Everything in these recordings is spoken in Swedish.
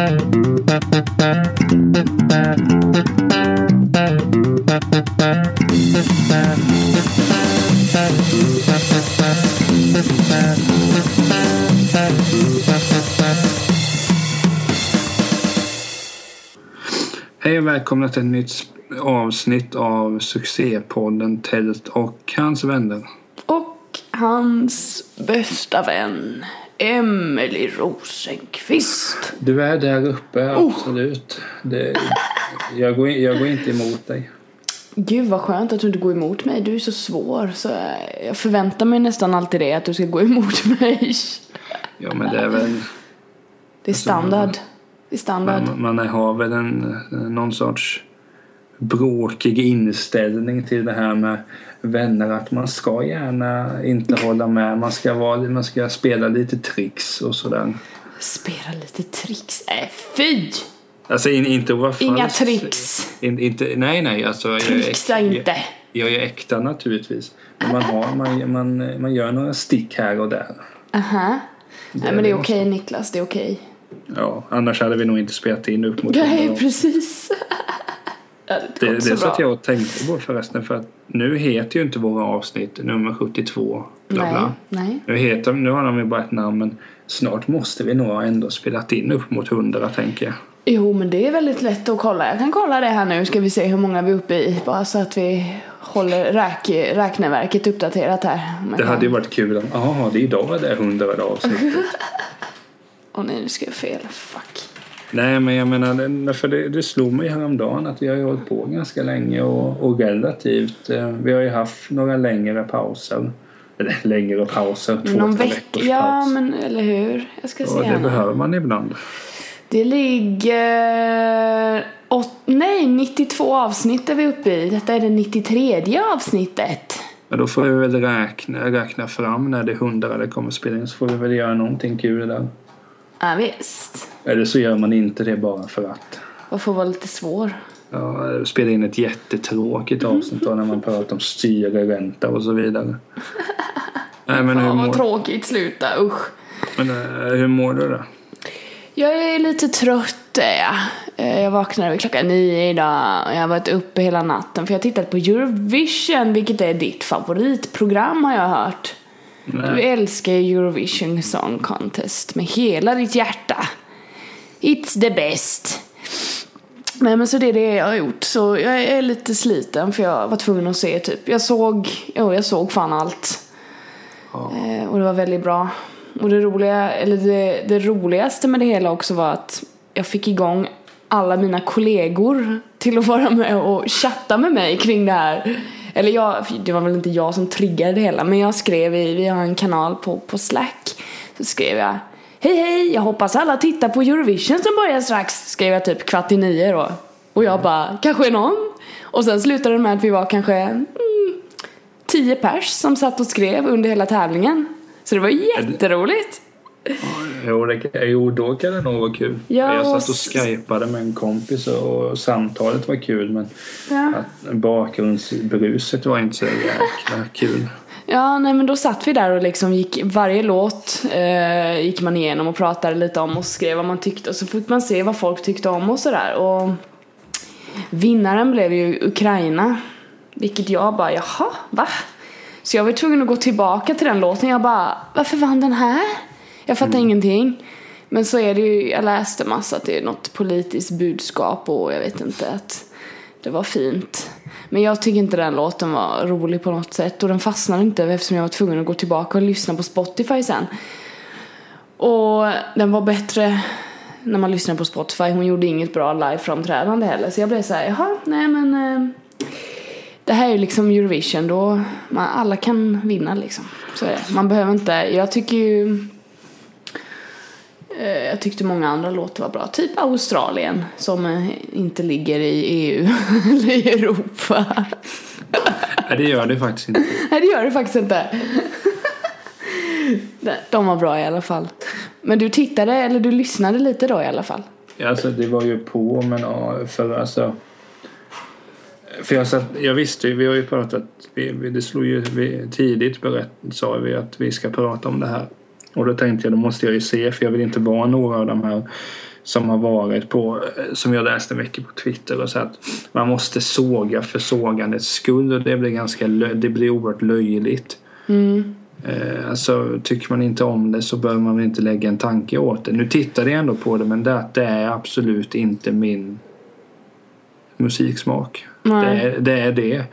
Hej och välkomna till ett nytt avsnitt av succépodden Tält och hans vänner. Och hans bästa vän, Emily Rosenqvist. Du är där uppe, Oh. absolut. Det, jag, går, jag går inte emot dig. Gud vad skönt att du inte går emot mig. Du är så svår. Så jag förväntar mig nästan alltid det, att du ska gå emot mig. Ja, men det är väl... Det är standard. Det är standard. Man, man har väl en, någon sorts bråkig inställning till det här med vänner. Att man ska gärna inte hålla med. Man ska, vara, man ska spela lite tricks och sådär. Spela lite tricks. Äh, fy! Alltså in, inte vara falsk. Inga tricks. In, inte, nej, nej. Alltså, jag Trixa inte. Jag, jag är äkta naturligtvis. Men man, har, man, man, man gör några stick här och där. Aha. Nej men det är okej Niklas, det är okej. Ja, annars hade vi nog inte spelat in upp mot Nej precis. ja, det, Det, satt jag och tänkte på förresten för att nu heter ju inte våra avsnitt nummer 72 bla Nej, bla. nej. Nu, heter, nu har de ju bara ett namn men snart måste vi nog ändå spelat in upp mot 100 tänker jag. Jo men det är väldigt lätt att kolla. Jag kan kolla det här nu. Ska vi se hur många vi är uppe i. Bara så att vi håller räk, räkneverket uppdaterat här. Jag Det hade ju varit kul om, jaha det är idag det är 100 avsnittet. Åh nej, nu ska jag fel. Fuck. Nej men jag menar, för det, det slog mig häromdagen att vi har ju hållit på ganska länge och, och relativt. Eh, vi har ju haft några längre pauser. Eller längre pauser, två, Någon tre vecka. veckors Ja paus. men eller hur. Jag ska se Och här det behöver man ibland. Det ligger... Åt, nej, 92 avsnitt är vi uppe i. Detta är det 93 avsnittet. Men då får vi väl räkna, räkna fram när det är 100 det kommer spela in så får vi väl göra någonting kul där. Ja, visst. Eller så gör man inte det bara för att. Jag får vara lite svår. Ja, spela in ett jättetråkigt avsnitt då när man pratar om styrränta och så vidare. Nej, men, hur Fan vad mår, tråkigt. Sluta. Usch. men eh, hur mår du då? Jag är lite trött är jag. Eh, Jag vaknade vid klockan nio idag och jag har varit uppe hela natten för jag har tittat på Eurovision vilket är ditt favoritprogram har jag hört. Du älskar Eurovision Song Contest med hela ditt hjärta. It's the best. Nej men så det är det jag har gjort. Så jag är lite sliten för jag var tvungen att se typ. Jag såg, jo jag såg fan allt. Eh, och det var väldigt bra. Och det roliga, eller det, det roligaste med det hela också var att jag fick igång alla mina kollegor till att vara med och chatta med mig kring det här. Eller jag, det var väl inte jag som triggade det hela men jag skrev i, vi har en kanal på, på Slack. Så skrev jag Hej hej, jag hoppas alla tittar på Eurovision som börjar strax. Skrev jag typ kvart i nio då. Och jag bara, kanske någon? Och sen slutade det med att vi var kanske mm, tio pers som satt och skrev under hela tävlingen. Så det var jätteroligt. Jo, det, jo, då kan det nog vara kul. Ja, jag satt och skypade med en kompis och samtalet var kul men Ja. att bakgrundsbruset var inte så jäkla kul. Ja, nej men då satt vi där och liksom gick, varje låt eh, gick man igenom och pratade lite om och skrev vad man tyckte och så fick man se vad folk tyckte om och sådär och vinnaren blev ju Ukraina vilket jag bara, jaha, va? Så jag var tvungen att gå tillbaka till den låten, jag bara, varför vann den här? Jag fattar ingenting. Men så är det ju, jag läste massa att det är något politiskt budskap och jag vet inte att det var fint. Men jag tycker inte den låten var rolig på något sätt och den fastnade inte eftersom jag var tvungen att gå tillbaka och lyssna på Spotify sen. Och den var bättre när man lyssnar på Spotify. Hon gjorde inget bra live-framträdande heller. Så jag blev så här, jaha, nej men eh, det här är ju liksom Eurovision då man, alla kan vinna liksom. Så är det. Man behöver inte, jag tycker ju jag tyckte många andra låtar var bra. Typ Australien som eh, inte ligger i EU eller i Europa. Nej, det gör det faktiskt inte. Nej det gör det faktiskt inte. De var bra i alla fall. Men du tittade, eller du lyssnade lite då i alla fall? Alltså det var ju på men ja, för alltså för jag, satt, jag visste ju, vi har ju pratat, vi, vi, det slog ju vi, tidigt berätt, sa vi att vi ska prata om det här. Och då tänkte jag, då måste jag ju se för jag vill inte vara några av de här som har varit på, som jag läste mycket på Twitter och så att man måste såga för sågandets skull och det blir ganska, det blir oerhört löjligt. Mm. Eh, alltså, tycker man inte om det så bör man väl inte lägga en tanke åt det. Nu tittade jag ändå på det men det, det är absolut inte min musiksmak. Det Nej. är, det är det.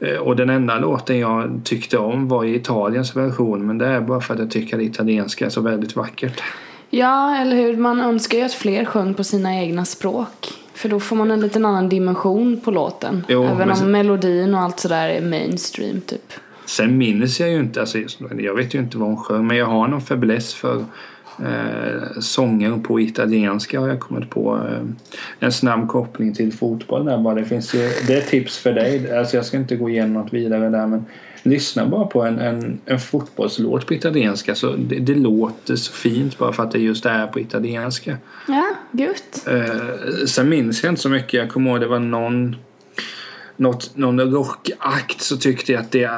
Eh, Och den enda låten jag tyckte om var i Italiens version men det är bara för att jag tycker att italienska är så väldigt vackert. Ja, eller hur? Man önskar ju att fler sjöng på sina egna språk. För då får man en liten annan dimension på låten. Jo, Även om så- melodin och allt sådär är mainstream typ. Sen minns jag ju inte, alltså, jag vet ju inte vad hon sjöng men jag har någon fäbless för eh, sånger på italienska har jag kommit på. Eh, en snabb koppling till fotboll där bara. Det finns ju, det är tips för dig. Alltså jag ska inte gå igenom något vidare där men lyssna bara på en, en, en fotbollslåt på italienska så det, det låter så fint bara för att det just är på italienska. Ja, gött. Eh, sen minns jag inte så mycket. Jag kommer ihåg det var någon något, någon rockakt så tyckte jag att det,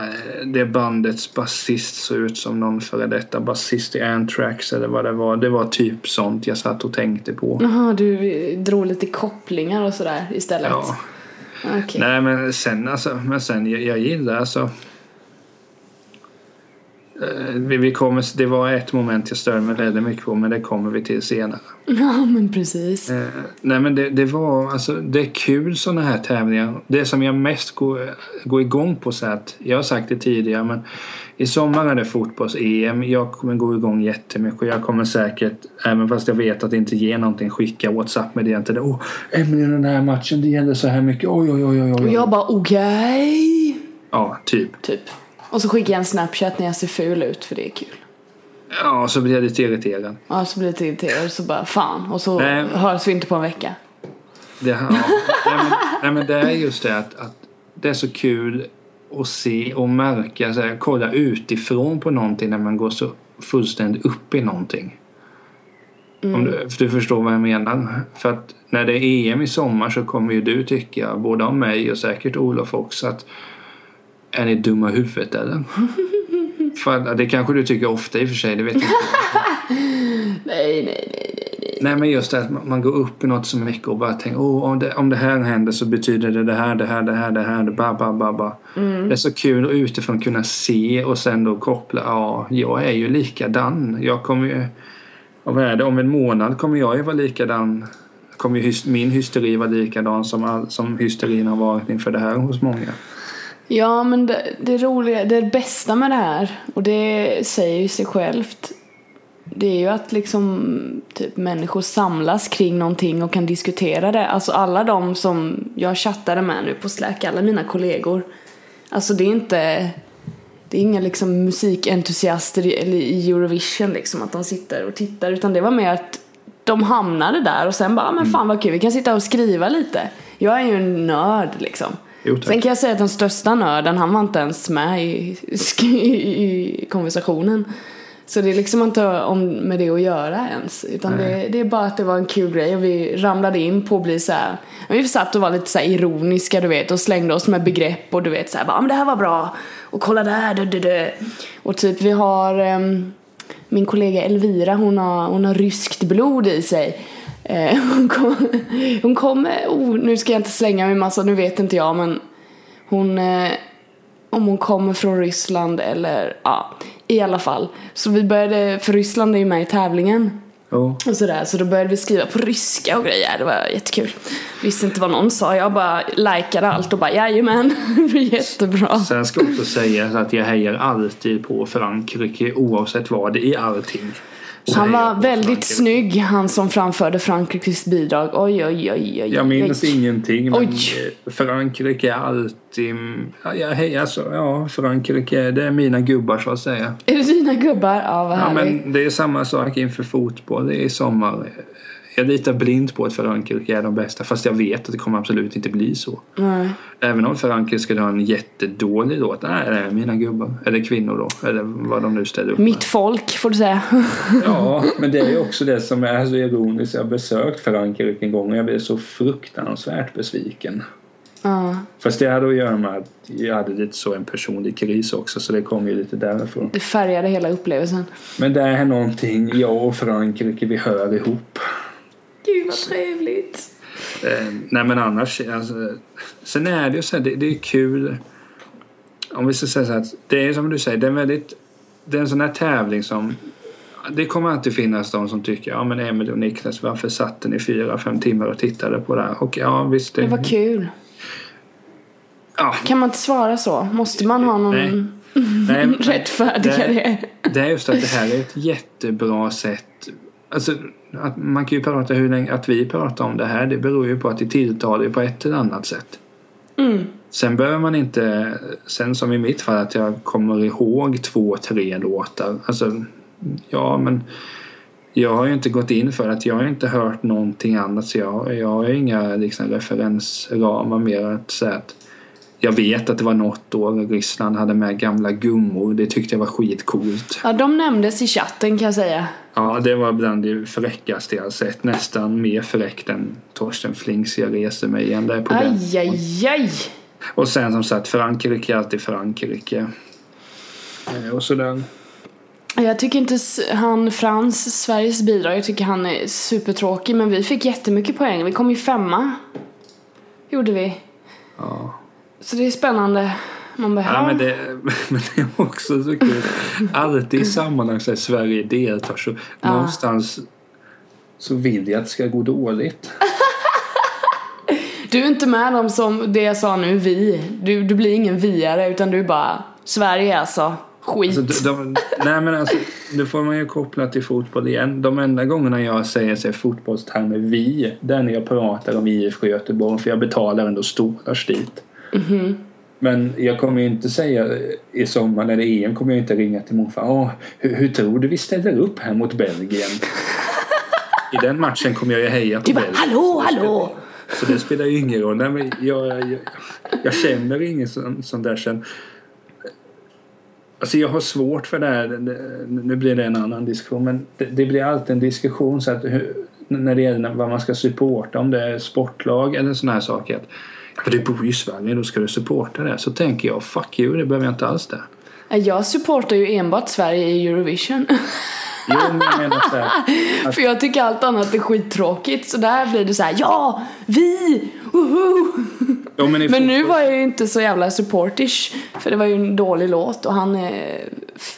det bandets basist såg ut som någon före detta basist i Anthrax eller vad det var. Det var typ sånt jag satt och tänkte på. Jaha, du drog lite kopplingar och sådär istället? Ja. Okej. Nej men sen alltså, men sen jag, jag gillar alltså vi, vi kommer, det var ett moment jag störde mig väldigt mycket på men det kommer vi till senare. Ja, men precis. Eh, nej men det, det var alltså det är kul sådana här tävlingar. Det som jag mest går, går igång på så att jag har sagt det tidigare men i sommar är det fotbolls-EM. Jag kommer gå igång jättemycket och jag kommer säkert även fast jag vet att det inte ger någonting skicka WhatsApp-meddelanden till det. Åh, Emelie den här matchen det gäller så här mycket. Oj oj oj oj. Och oj. jag bara okej. Ja, typ. Typ. Och så skickar jag en snapchat när jag ser ful ut för det är kul. Ja, så blir jag lite irriterad. Ja, så blir jag lite irriterad så bara fan. Och så Nej. hörs vi inte på en vecka. Det, ja. nej, men, nej men det är just det att, att det är så kul att se och märka, så här, kolla utifrån på någonting när man går så fullständigt upp i någonting. Om du, du förstår vad jag menar. För att när det är EM i sommar så kommer ju du tycka, både om mig och säkert Olof också, att är ni dumma i huvudet eller? att, det kanske du tycker ofta i och för sig, det vet jag inte. Nej, nej, nej, nej, nej. Nej men just det att man- går upp i något så mycket och bara tänker oh, om, det, om det här händer så betyder det det här, det här, det här, det här, det ba, ba, ba, ba. Det är så kul att utifrån kunna se och sen då koppla, ja, jag är ju likadan. Jag kommer ju, vad är det, om en månad kommer jag ju vara likadan. Kommer ju min hysteri vara likadan som, all, som hysterin har varit inför det här hos många. Ja, men det, det roliga, det bästa med det här, och det säger ju sig självt, det är ju att liksom typ människor samlas kring någonting och kan diskutera det. Alltså alla de som jag chattade med nu på Slack, alla mina kollegor. Alltså det är inte, det är inga liksom musikentusiaster i- eller i Eurovision liksom att de sitter och tittar utan det var mer att de hamnade där och sen bara, "Ah, men fan vad kul, vi kan sitta och skriva lite. Jag är ju en nörd liksom. Jo. Sen kan jag säga att den största nörden, han var inte ens med i, i, i konversationen. Så det är liksom inte om, med det att göra ens. Utan det, det är bara att det var en kul grej och vi ramlade in på att bli så här. Vi satt och var lite så ironiska du vet och slängde oss med begrepp och du vet så här, bara, "Ah, men det här var bra. Och kolla där, du, du, du. Och typ vi har ehm, min kollega Elvira, hon har, hon har ryskt blod i sig. Eh, hon, kom, hon kommer, oh, nu ska jag inte slänga mig massa, nu vet inte jag men hon, eh, om hon kommer från Ryssland eller ja, i alla fall. Så vi började, för Ryssland är ju med i tävlingen. Jo. Och sådär, så då började vi skriva på ryska och grejer, det var jättekul. Visste inte vad någon sa, jag bara likade allt och bara jajamän, det blir jättebra. Sen ska också sägas att jag hejar alltid på Frankrike oavsett vad i allting. Han var väldigt Frankrike. snygg, han som framförde Frankrikes bidrag. Oj, oj, oj, oj. Jag minns oj. ingenting men Oj. eh, Frankrike är alltid... Ja, hejar alltså, ja, Frankrike det är mina gubbar så att säga. Är det dina gubbar? Ja, vad Ja, härligt. men det är samma sak inför fotboll. Det är sommar. Jag litar blint på att Frankrike är de bästa fast jag vet att det kommer absolut inte bli så. Nej. Även om Frankrike skulle ha en jättedålig låt. Nej, det är mina gubbar. Eller kvinnor då. Eller vad de nu ställer upp med. Mitt folk, får du säga. Ja, men det är ju också det som är så ironiskt. Jag har besökt Frankrike en gång och jag blev så fruktansvärt besviken. ja, Fast det hade att göra med att jag hade lite så en personlig kris också så det kom ju lite därifrån. det färgade hela upplevelsen. Men det är någonting, jag och Frankrike, vi hör ihop. Gud vad trevligt. Eh, nej men annars, alltså, sen är det ju så här, det, det är kul. Om vi ska säga så här, att det är som du säger, det är en väldigt, det är en sån här tävling som det kommer alltid finnas de som tycker ja men Emil och Niklas varför satt ni fyra, fem timmar och tittade på det här? Och ja visst. Det var kul. Ja. Kan man inte svara så? Måste man ha någon Nej. Nej, rättfärdiga det- det? Det är just att det här är ett jättebra sätt. Alltså, att man kan ju prata hur länge, att vi pratar om det här det beror ju på att det tilltalar ju på ett eller annat sätt. Mm. Sen behöver man inte, sen som i mitt fall att jag kommer ihåg två, tre låtar. Alltså, ja men jag har ju inte gått in för att jag har inte hört någonting annat så jag, jag har ju inga liksom, referensramar mer att säga att jag vet att det var något år Ryssland hade med gamla gummor. Det tyckte jag var skitcoolt. Ja, de nämndes i chatten kan jag säga. Ja, det var bland det fräckaste jag sett. Nästan mer fräckt än Torsten Flinks Jag reser mig igen. Där på den. Aj, aj, aj. Och sen som sagt Frankrike är alltid Frankrike. Eh, Och sådär. Jag tycker inte han Frans, Sveriges bidrag, jag tycker han är supertråkig men vi fick jättemycket poäng. Vi kom ju femma. Gjorde vi. Ja. Så det är spännande. Man bara, Ja, men, det, men det är också så kul. Alltid i sammanhang där Sverige deltar så någonstans så vill jag att det ska gå dåligt. Du är inte med dem som det jag sa nu, vi. Du, du blir ingen viare utan du är bara Sverige alltså. Skit. Alltså, de, de, nej men alltså, nu får man ju koppla till fotboll igen. De enda gångerna jag säger sig fotbollstermer vi, det är när jag pratar om IFK Göteborg för jag betalar ändå stålars dit. Men jag kommer ju inte säga i sommar när det är EM kommer jag inte ringa till morfar. Åh, hur, hur tror du vi ställer upp här mot Belgien? I den matchen kommer jag ju heja på du bara, Belgien. hallå, hallå! Så det spelar ju ingen roll. Nej, men jag, jag, jag känner ingen sån, sån där sen. Alltså jag har svårt för det här. Nu blir det en annan diskussion. Men det, det blir alltid en diskussion så att hur, när det gäller vad man ska supporta. Om det är sportlag eller såna här saker. Att, för du bor ju i Sverige, då ska du supporta det. Så tänker jag, fuck you, det behöver jag inte alls det. Jag supportar ju enbart Sverige i Eurovision. Jo, men jag menar så här. För jag tycker allt annat är skittråkigt. Så där blir det så här: ja, vi, woho! Men Men nu var jag ju inte så jävla supportish. För det var ju en dålig låt och han är,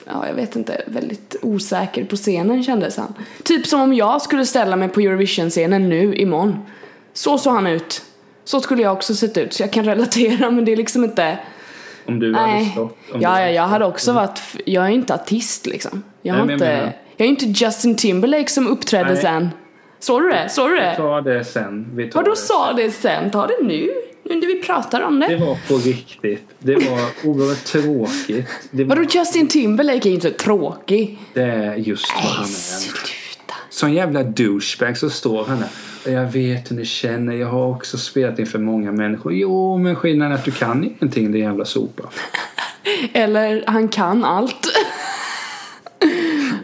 ja jag vet inte, väldigt osäker på scenen kändes han. Typ som om jag skulle ställa mig på Eurovision-scenen nu imorgon. Så såg han ut. Så skulle jag också sett ut. Så jag kan relatera men det är liksom inte, Om du hade nej. stått. Om Ja, ja, jag hade också varit, jag är inte artist liksom. Jag Nej, har jag inte, menar- jag är inte Justin Timberlake som uppträdde Nej. sen. Såg du det? Såg du det? Ta det sen. Vi tar Vadå sa det sen? Ta det nu. Nu när vi pratar om det. Det var på riktigt. Det var oerhört tråkigt. Det, var, Vadå Justin Timberlake är inte tråkig. det är just vad han är. Sluta. Sån jävla douchebag så står han där. Jag vet hur ni känner. Jag har också spelat inför många människor. Jo, men skillnaden är att du kan ingenting din jävla sopa. Eller han kan allt.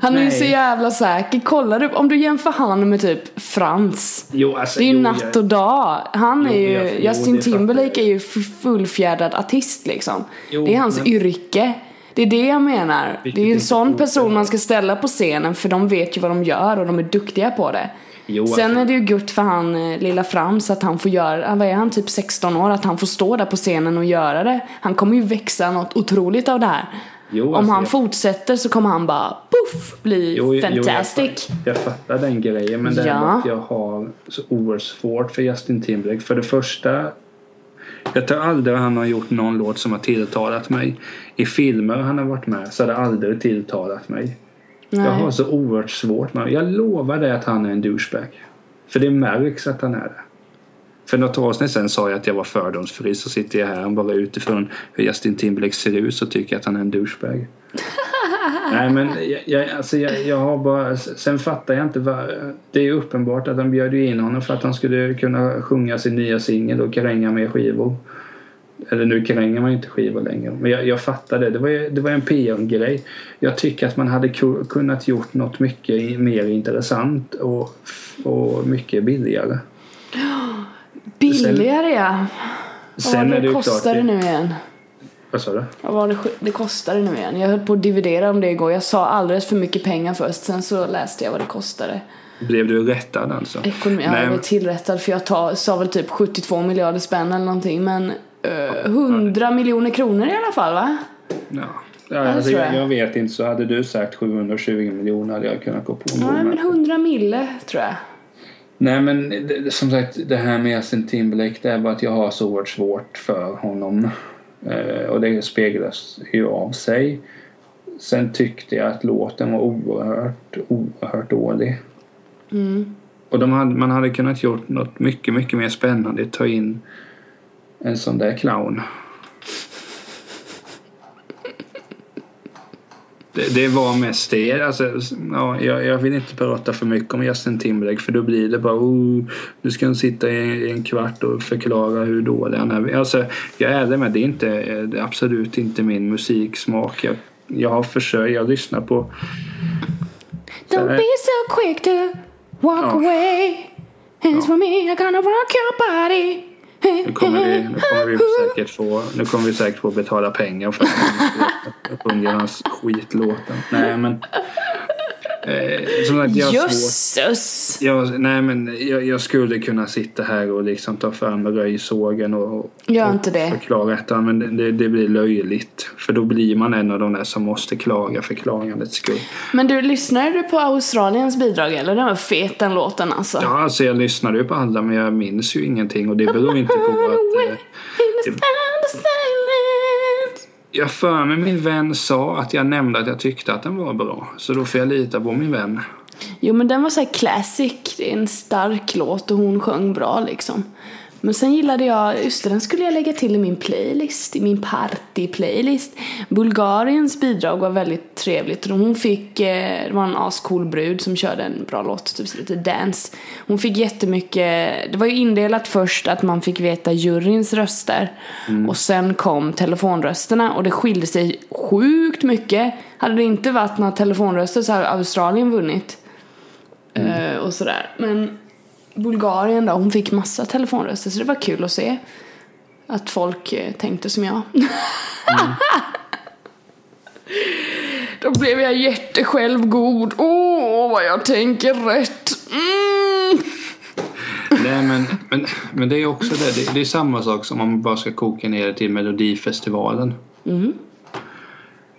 Han är ju så jävla säker. Kolla du, om du jämför han med typ Frans. Jo, alltså, Det är ju jo, natt och dag. Han Jo, är ju, jag- jo, Justin Timberlake är ju fullfjädrad artist liksom. Det är hans men- yrke. Det är det jag menar. Vilket det är ju en sån person man ska ställa på scenen för de vet ju vad de gör och de är duktiga på det. Jo, Sen alltså- är det ju gött för han eh, lilla Frans att han får göra, vad är han, typ 16 år, att han får stå där på scenen och göra det. Han kommer ju växa något otroligt av det här. Jo, Om alltså, han jag- fortsätter så kommer han bara poff bli Jo, jo, fantastic. jag, jag fattar den grejen men det är Ja. att jag har så oerhört svårt för Justin Timberlake. För det första, jag tror aldrig han har gjort någon låt som har tilltalat mig. I filmer han har varit med så har det aldrig tilltalat mig. Jag Nej. har så oerhört svårt med Jag lovar dig att han är en douchebag. För det märks att han är det. För något år sedan sa jag att jag var fördomsfri så sitter jag här och bara utifrån hur Justin Timberlake ser ut så tycker jag att han är en douchebag. Nej men jag, jag, alltså jag, jag har bara, sen fattar jag inte vad, det är uppenbart att de bjöd in honom för att han skulle kunna sjunga sin nya singel och kränga med skivor. Eller nu kränger man ju inte skivor längre. Men jag, jag fattar det. Det var, ju- det var en PR-grej. Jag tycker att man hade ku- kunnat gjort något mycket mer intressant och, och mycket billigare. Billigare ja. Vad Sen var är det ju kostar det nu igen? Vad sa du? Vad var det, det kostade nu igen? Jag höll på att dividera om det igår. Jag sa alldeles för mycket pengar först, sen så läste jag vad det kostade. Blev du rättad alltså? Ekonomi, Nej, jag var tillrättad för jag tar, sa väl typ 72 miljarder spänn eller någonting men 100 miljoner kronor i alla fall va? Ja. Ja, alltså, jag, jag. vet inte, så hade du sagt 720 miljoner hade jag kunnat gå på en Nej men match. 100 mille tror jag. Nej men det- som sagt det här med Justin Timberlake det är bara att jag har så oerhört svårt för honom. Eh, och det speglas ju av sig. Sen tyckte jag att låten var oerhört, oerhört dålig. Mm. Och de hade, man hade kunnat gjort något mycket, mycket mer spännande. Ta in en sån där clown. Det, det var mest det. Alltså, ja, jag, jag vill inte prata för mycket om Justin Timberlake för då blir det bara oh, du ska sitta i, en kvart och förklara hur dålig han är. Alltså, jag är ärlig med det är, inte, det är absolut inte min musiksmak. Jag, jag har försökt, jag lyssnar på Don't be so quick to walk Ja. away Hands for me, I'm gonna rock your body nu kommer vi, nu kommer vi säkert få, nu kommer vi säkert få betala pengar för att sjunga hans skitlåten. Nej men. Eh, som sagt, jag. Jösses! Jag, nej men jag, jag skulle kunna sitta här och liksom ta fram röjsågen och, Gör och inte det. förklara detta. Men det, det, blir löjligt. För då blir man en av de där som måste klaga för klagandets skull. Men du, lyssnade du på Australiens bidrag eller? Den var fet den låten alltså. Ja alltså jag lyssnade ju på alla men jag minns ju ingenting och det beror inte på att eh. Jag för mig min vän sa att jag nämnde att jag tyckte att den var bra. Så då får jag lita på min vän. Jo men den var så här classic, det är en stark låt och hon sjöng bra liksom. Men sen gillade jag, just den skulle jag lägga till i min playlist, i min party-playlist. Bulgariens bidrag var väldigt trevligt hon fick, eh, det var en ascool brud som körde en bra låt, typ lite dance. Hon fick jättemycket, det var ju indelat först att man fick veta juryns röster och sen kom telefonrösterna och det skilde sig sjukt mycket. Hade det inte varit några telefonröster så hade Australien vunnit. Eh, och sådär. Men Bulgarien då, hon fick massa telefonröster så det var kul att se. Att folk eh, tänkte som jag. då blev jag jättesjälvgod. Åh, vad jag tänker rätt. Mm. Nej men, men, men det är också det. det. Det är samma sak som om man bara ska koka ner det till Melodifestivalen.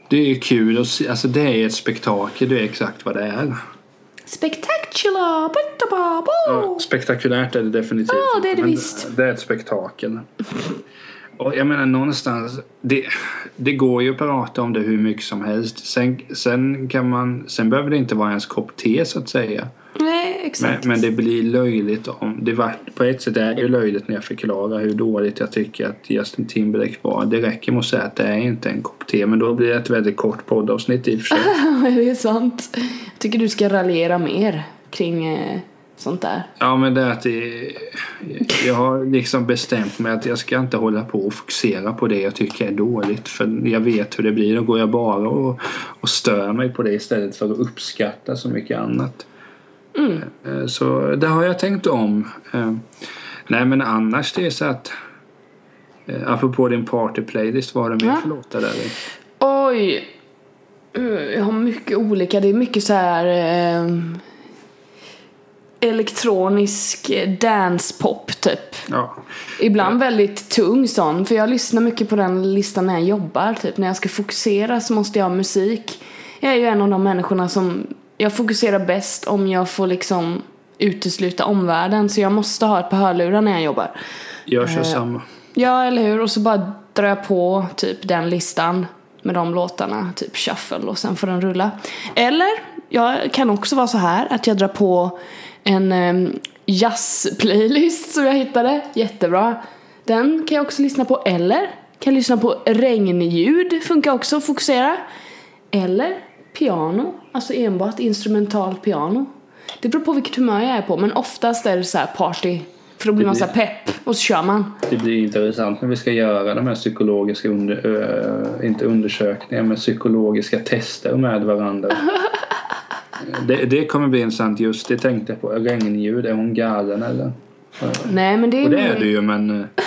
Det är ju kul att se. Alltså det är ett spektakel. Det är exakt vad det är. Spectacular! Ja, spektakulärt är det definitivt. Ja, det är det men visst. Det är ett spektakel. Och jag menar någonstans, det, det går ju att prata om det hur mycket som helst. Sen, sen kan man, sen behöver det inte vara ens kopp te så att säga. Nej, Men, exakt. men det blir löjligt om, det var, på ett sätt är det ju löjligt när jag förklarar hur dåligt jag tycker att Justin Timberlake var. Det räcker med att säga att det är inte en kopp te men då blir det ett väldigt kort poddavsnitt i och för sig. det är sant. Jag tycker du ska raljera mer kring eh, sånt där. Ja men det är att det, jag har liksom bestämt mig att jag ska inte hålla på och fokusera på det jag tycker är dåligt. För jag vet hur det blir. Då går jag bara och, och stör mig på det istället för att uppskatta så mycket annat. Eh, Så det har jag tänkt om. Eh, Nej men annars det är så att eh, Apropå din party-playlist, vad har du mer Ja. för låtar där? Oj! Eh, Jag har mycket olika. Det är mycket så här eh, elektronisk dancepop typ. Ja. Ibland väldigt tung sån. För jag lyssnar mycket på den listan när jag jobbar. Typ när jag ska fokusera så måste jag ha musik. Jag är ju en av de människorna som jag fokuserar bäst om jag får liksom utesluta omvärlden. Så jag måste ha ett par hörlurar när jag jobbar. Jag kör Eh, samma. Ja, eller hur? Och så bara drar jag på typ den listan med de låtarna, typ shuffle och sen får den rulla. Eller, jag kan också vara så här att jag drar på en um, jazz-playlist som jag hittade, jättebra. Den kan jag också lyssna på, eller kan jag lyssna på regnljud, funkar också att fokusera. Eller piano, alltså enbart instrumentalt piano. Det beror på vilket humör jag är på, men oftast är det så här party. För då blir man så här pepp och så kör man. Det blir intressant när vi ska göra de här psykologiska, under, ö, inte undersökningar, men psykologiska tester med varandra. det, det kommer bli intressant just, det tänkte jag på. Regnljud, är hon galen eller? Nej men det är, Och det är du ju men... eh,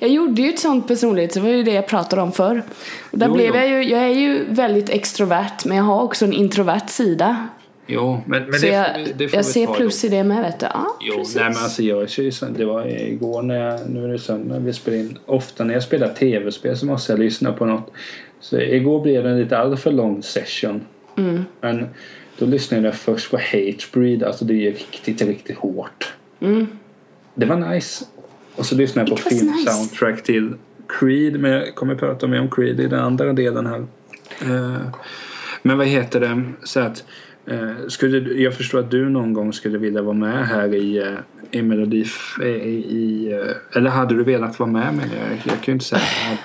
Jag gjorde ju ett sånt personligt, det var ju det jag pratade om förr. Och där Jo, blev jo. jag ju, jag är ju väldigt extrovert men jag har också en introvert sida. Jo, men, men Så det, jag, får vi, det får jag vi ser ta plus i det med vet du. Ja, Jo, precis. nej men alltså jag så, det var igår när jag, nu är det söndag vi spelar in. Ofta när jag spelar tv-spel så måste jag lyssna på något. Så igår blev det en lite alltför lång session. Mm. Men då lyssnade jag först på Hatebreed, alltså det är riktigt, riktigt hårt. Mm. Det var nice. Och så lyssnade jag på was nice. film-soundtrack till Creed, men jag kommer prata mer om Creed i den andra delen här. Eh, men vad heter det, så att skulle, du- jag förstår att du någon gång skulle vilja vara med här i, eh, i Melodi... i, i, eh, eller hade du velat vara med? Men jag, jag kan ju inte säga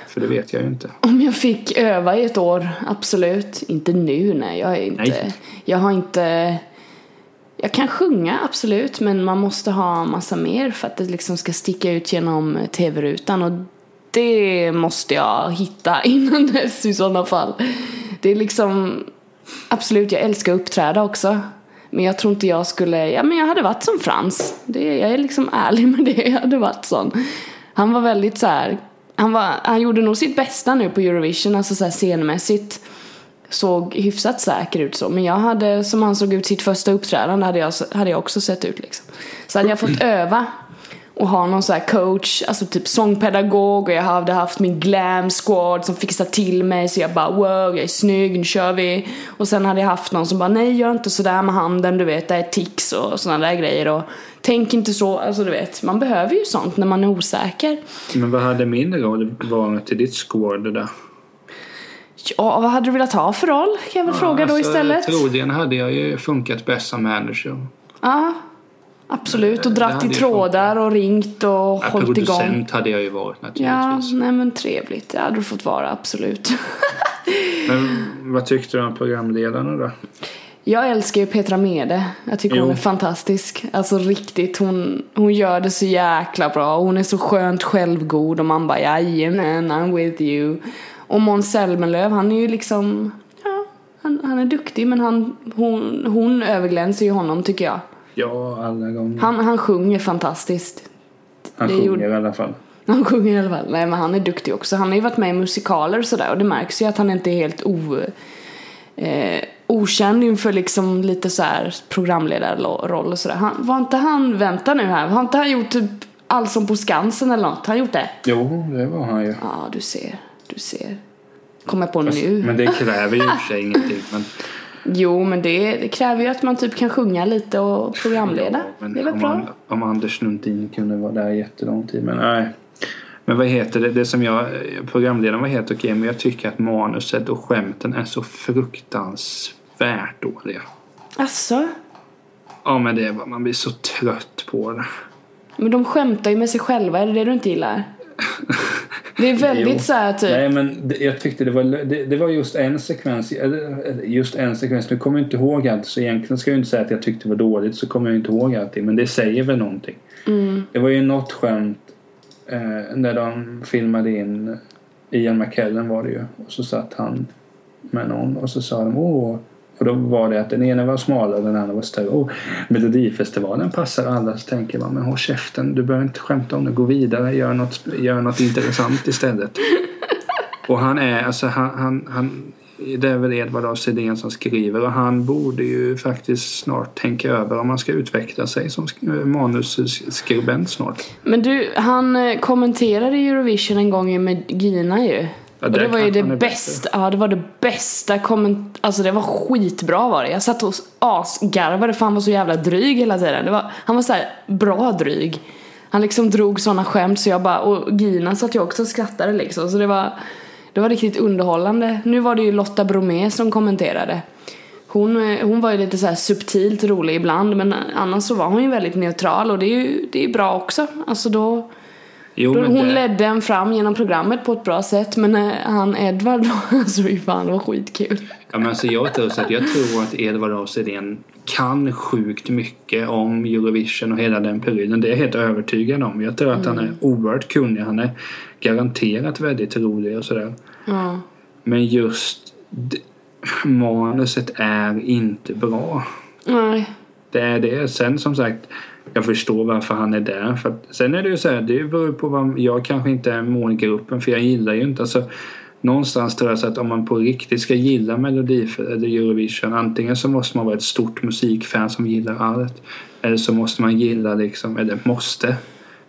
för det vet jag ju inte. Om jag fick öva i ett år, absolut. Inte nu, nej. Jag är inte... Nej. Jag har inte... Jag kan sjunga, absolut, men man måste ha massa mer för att det liksom ska sticka ut genom tv-rutan och det måste jag hitta innan dess i sådana fall. Det är liksom... Absolut, jag älskar att uppträda också. Men jag tror inte jag skulle... Ja, men jag hade varit som Frans. Det, jag är liksom ärlig med det. Jag hade varit sån. Han var väldigt så här... Han, var, han gjorde nog sitt bästa nu på Eurovision, alltså så här scenmässigt. Såg hyfsat säker ut så. Men jag hade, som han såg ut sitt första uppträdande, hade jag, hade jag också sett ut liksom. Så hade jag fått öva och ha någon så här coach, alltså typ sångpedagog och jag hade haft min glam squad som fixar till mig så jag bara wow, jag är snygg, nu kör vi. Och sen hade jag haft någon som bara nej, gör inte sådär med handen, du vet, det är tics och sådana där grejer och tänk inte så, alltså du vet, man behöver ju sånt när man är osäker. Men vad hade min roll varit till ditt squad där? Ja, vad hade du velat ha för roll? Kan jag väl fråga då Alltså, istället? Troligen hade jag ju funkat bäst som manager. Ja, absolut. Och Det dratt i trådar och ringt och Ja, hållit igång. producent hade jag ju varit Ja, naturligtvis. nej men trevligt. Det hade du fått vara, absolut. Men vad tyckte du om programledarna då? Jag älskar ju Petra Mede. Jag tycker Jo. hon är fantastisk. Alltså riktigt, hon, hon gör det så jäkla bra. Hon är så skönt självgod och man bara jajamän, I'm with you. Och Måns Zelmerlöw, han är ju liksom, ja, han, han är duktig men han, hon, hon överglänser ju honom tycker jag. Ja, alla gånger. Han, han sjunger fantastiskt. Han det sjunger gjorde- i alla fall. Han sjunger i alla fall. Nej men han är duktig också. Han har ju varit med i musikaler och sådär och det märks ju att han inte är helt o, eh, okänd inför liksom lite så här programledarroll och sådär. Han, var inte han, vänta nu här, har inte han gjort typ Allsång på Skansen eller något? Har han gjort det? Jo, det var han ju. Ja, du ser, du ser. Kommer på nu. Men det kräver ju i och för sig ingenting. Men, Jo, men det, det kräver ju att man typ kan sjunga lite och programleda. Ja, det är väl om, bra? An- om Anders Lundin kunde vara där jättelång tid. Men nej. Men vad heter det? Det som jag, programledaren var helt okej men jag tycker att manuset och skämten är så fruktansvärt dåliga. Asså? Ja men det är bara, man blir så trött på det. Men de skämtar ju med sig själva, är det det du inte gillar? Det är väldigt Jo. så här typ. Nej men det, jag tyckte det var, det, det var just en sekvens, just en sekvens, nu kommer jag inte ihåg allt så egentligen ska jag inte säga att jag tyckte det var dåligt så kommer jag inte ihåg allting men det säger väl någonting. Mm. Det var ju något skämt eh, när de filmade in Ian McKellen var det ju och så satt han med någon och så sa de åh och då var det att den ena var smalare och den andra var större. Oh, Melodifestivalen passar alla så tänker man men håll käften du behöver inte skämta om det, gå vidare, gör något, gör något intressant istället. Och han är, alltså han, han, han det är väl Edvard af Sillén som skriver och han borde ju faktiskt snart tänka över om han ska utveckla sig som sk- manusskribent snart. Men du, han eh, kommenterade Eurovision en gång med Gina ju. Ja, där det var ju det bästa, ja det var det bästa komment... Alltså det var skitbra var det. Jag satt och asgarvade för han var så jävla dryg hela tiden. Det var, han var så här bra dryg. Han liksom drog såna skämt så jag bara, och Gina satt ju också och skrattade liksom. Så det var, det var riktigt underhållande. Nu var det ju Lotta Bromé som kommenterade. Hon, eh, hon var ju lite så subtilt rolig ibland men annars så var hon ju väldigt neutral och det är ju det är bra också. Alltså då, Jo, då hon det, ledde en fram genom programmet på ett bra sätt men eh, han Edvard alltså fy fan det var skitkul. ja, men alltså jag, tror så att jag tror att Edvard Sillén kan sjukt mycket om Eurovision och hela den perioden. Det är jag helt övertygad om. Jag tror att han är oerhört kunnig. Han är garanterat väldigt rolig och sådär. Ja. Men just manuset är inte bra. Nej. Det är det. Sen som sagt, jag förstår varför han är där. För att, sen är det ju så här, det beror på vad, jag kanske inte är målgruppen för jag gillar ju inte, alltså någonstans tror jag så att om man på riktigt ska gilla Melodi eller Eurovision antingen så måste man vara ett stort musikfan som gillar allt eller så måste man gilla liksom, eller måste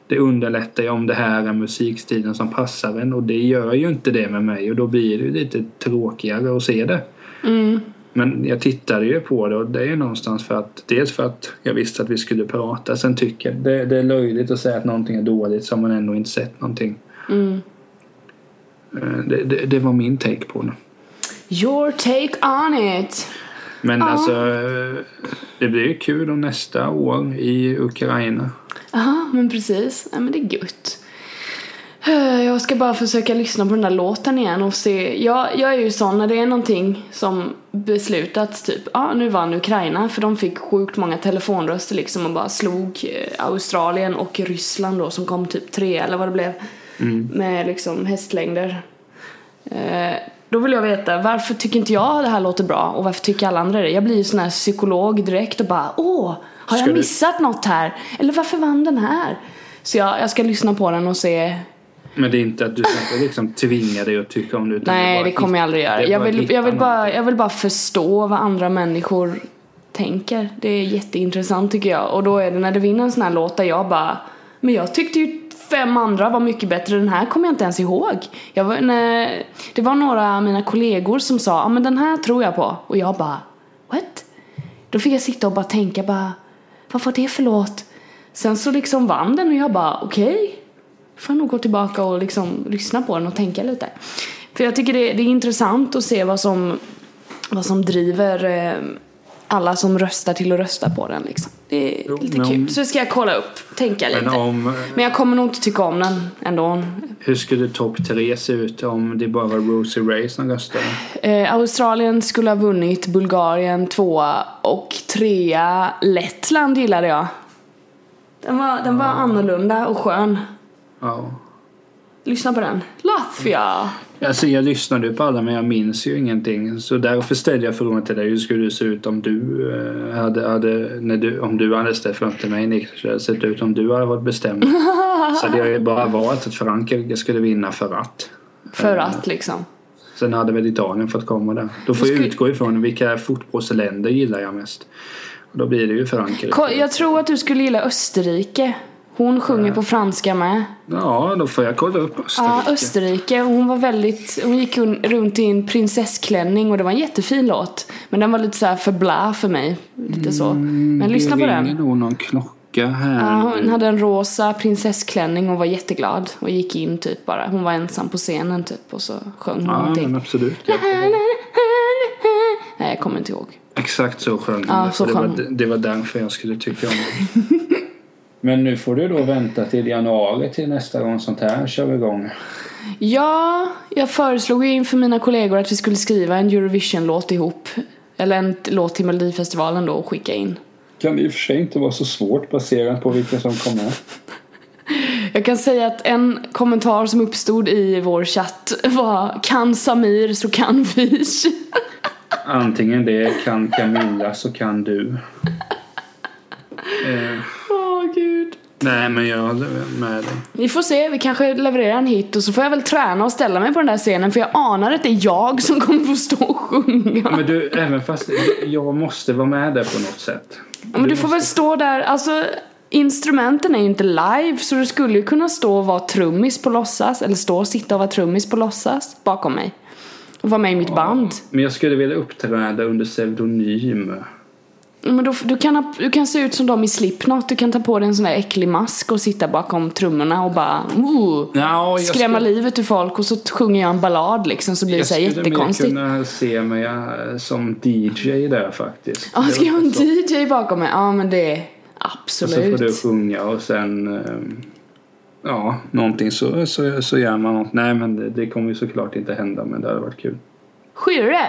det underlättar ju om det här är musikstilen som passar en och det gör ju inte det med mig och då blir det ju lite tråkigare att se det. Mm. Men jag tittade ju på det och det är ju någonstans för att dels för att jag visste att vi skulle prata sen tycker jag det, det är löjligt att säga att någonting är dåligt som man ändå inte sett någonting. Mm. Eh, Det, det, det var min take på det. Your take on it. Men Ja. alltså eh, det blir ju kul om nästa år i Ukraina. Ja, men precis. Ja, men det är gött. Jag ska bara försöka lyssna på den där låten igen och se. Jag, jag är ju sån när det är någonting som beslutats typ, ja ah, nu vann Ukraina för de fick sjukt många telefonröster liksom och bara slog eh, Australien och Ryssland då som kom typ tre eller vad det blev med liksom hästlängder. Eh, då vill jag veta, varför tycker inte jag det här låter bra och varför tycker alla andra det? Jag blir ju sån här psykolog direkt och bara åh, har jag du- missat något här? Eller varför vann den här? Så jag, jag ska lyssna på den och se. Men det är inte att du ska liksom tvinga dig att tycka om det utan Nej, bara det kommer jag aldrig göra. det Jag vill, jag, vill bara, jag vill bara förstå vad andra människor tänker. Det är jätteintressant tycker jag. Och då är det när det vinner en sån här låt där jag bara Men jag tyckte ju fem andra var mycket bättre. Den här kommer jag inte ens ihåg. Jag var, det var några av mina kollegor som sa ja men den här tror jag på. Och jag bara what? Då fick jag sitta och bara tänka bara vad var det för låt? Sen så liksom vann den och jag bara okej. Får nog gå tillbaka och liksom lyssna på den och tänka lite. För jag tycker det, det är intressant att se vad som, vad som driver eh, alla som röstar till att rösta på den liksom. Det är Jo, lite kul. om- Så ska jag kolla upp, tänka Men lite. om, Men jag kommer nog inte tycka om den ändå. hur skulle topp tre se ut om det bara var Rosie Ray som röstade? Eh, Australien skulle ha vunnit, Bulgarien tvåa och trea Lettland gillade jag. Den var, den var annorlunda och skön. Ja. Lyssna på den. Latvia. Alltså jag lyssnade på alla men jag minns ju ingenting. Så därför ställde jag frågan till dig. Hur skulle det se ut om du eh, hade, hade, när du, om du hade ställt fram till mig Niklas? Hur hade det sett ut om du hade varit bestämd? Så hade jag ju bara valt att Frankrike skulle vinna för att. För att liksom. Sen hade väl Italien fått komma där. Då får jag utgå ifrån vilka fotbollsländer gillar jag mest. Och då blir det ju Frankrike. Jag tror att du skulle gilla Österrike. Hon sjunger på franska med. Ja, då får jag kolla upp Österrike. Ja, Österrike. Hon var väldigt, hon gick un- runt i en prinsessklänning och det var en jättefin låt. Men den var lite så här för blä för mig. Lite så. Men lyssna på det den. ringer nog någon klocka här. Ja, hon hade en rosa prinsessklänning och var jätteglad och gick in typ bara. Hon var ensam på scenen typ och så sjöng hon Ja, någonting. men absolut. Jag, Nej, jag kommer inte ihåg. exakt så sjöng hon. Ja, det, så det, var, sjöng det var därför jag skulle tycka om det. Men nu får du då vänta till januari till nästa gång sånt här kör igång. Ja, jag föreslog ju inför mina kollegor att vi skulle skriva en Eurovision-låt ihop. Eller en låt till Melodifestivalen då och skicka in. Kan i och för sig inte vara så svårt baserat på vilka som kommer. Jag kan säga att en kommentar som uppstod i vår chatt var Kan Samir så kan vi. Antingen det kan Camilla så kan du. Eh, Åh gud. Nej men jag håller med dig. Vi får se, vi kanske levererar en hit och så får jag väl träna och ställa mig på den där scenen för jag anar att det är jag som kommer få stå och sjunga. Men du, även fast jag måste vara med där på något sätt. Ja, men du får väl stå där, alltså instrumenten är ju inte live så du skulle ju kunna stå och vara trummis på låtsas eller stå och sitta och vara trummis på låtsas bakom mig. Och vara med i mitt band. Men jag skulle vilja uppträda under pseudonym. Men då, du, kan, du kan se ut som de i Slipknot, du kan ta på dig en sån där äcklig mask och sitta bakom trummorna och bara Ja, jag skrämma skulle- livet ur folk och så sjunger jag en ballad liksom så blir det Jag så här skulle mer jättekonstigt. kunna se mig eh, som DJ där faktiskt. Ja, Det ska jag ha en så. DJ bakom mig? Ja men det, Och så får absolut. du sjunga och sen eh, Ja, någonting så, så, så gör man något. Nej men det, det kommer ju såklart inte hända men det hade varit kul. Skyrre! Eh,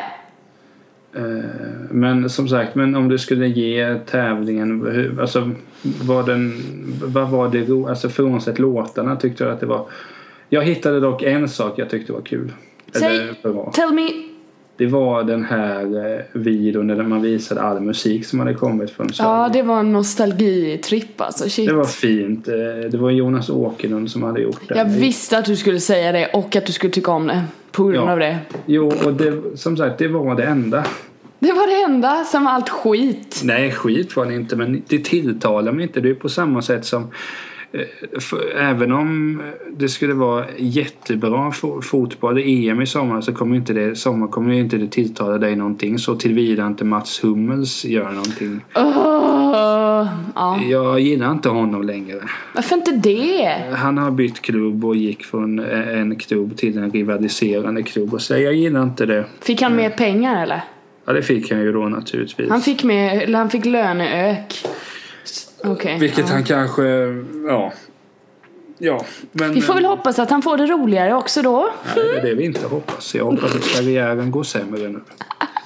Men som sagt, men om du skulle ge tävlingen, hur- alltså vad den, vad var det alltså frånsett låtarna tyckte jag att det var Jag hittade dock en sak jag tyckte var kul. Säg. Eller bra. Tell me. Det var den här eh, videon där man visade all musik som hade kommit från Sverige. Ja det var en nostalgitripp alltså, shit. Det var fint. Eh, Det var Jonas Åkerlund som hade gjort det. Jag visste att du skulle säga det och att du skulle tycka om det. På grund Ja. av det. Jo, och det, som sagt, det var det enda. Det var det enda som allt skit. Nej, skit var det inte, men det tilltalar mig inte. Det är på samma sätt som för, även om det skulle vara jättebra fo- fotboll EM i sommar så kommer inte det, sommar kommer inte det tilltala dig någonting så tillvida inte Mats Hummels gör någonting. Åh, ja. Jag gillar inte honom längre. Varför inte det? Han har bytt klubb och gick från en klubb till en rivaliserande klubb och så jag gillar inte det. Fick han mer pengar eller? Ja, det fick han ju då naturligtvis. Han fick, med, han fick löneök. Okej. Vilket ja. han kanske, ja. Ja, men... Vi får väl hoppas att han får det roligare också då. Nej, det är det vi inte hoppas. Jag hoppas att karriären går sämre nu.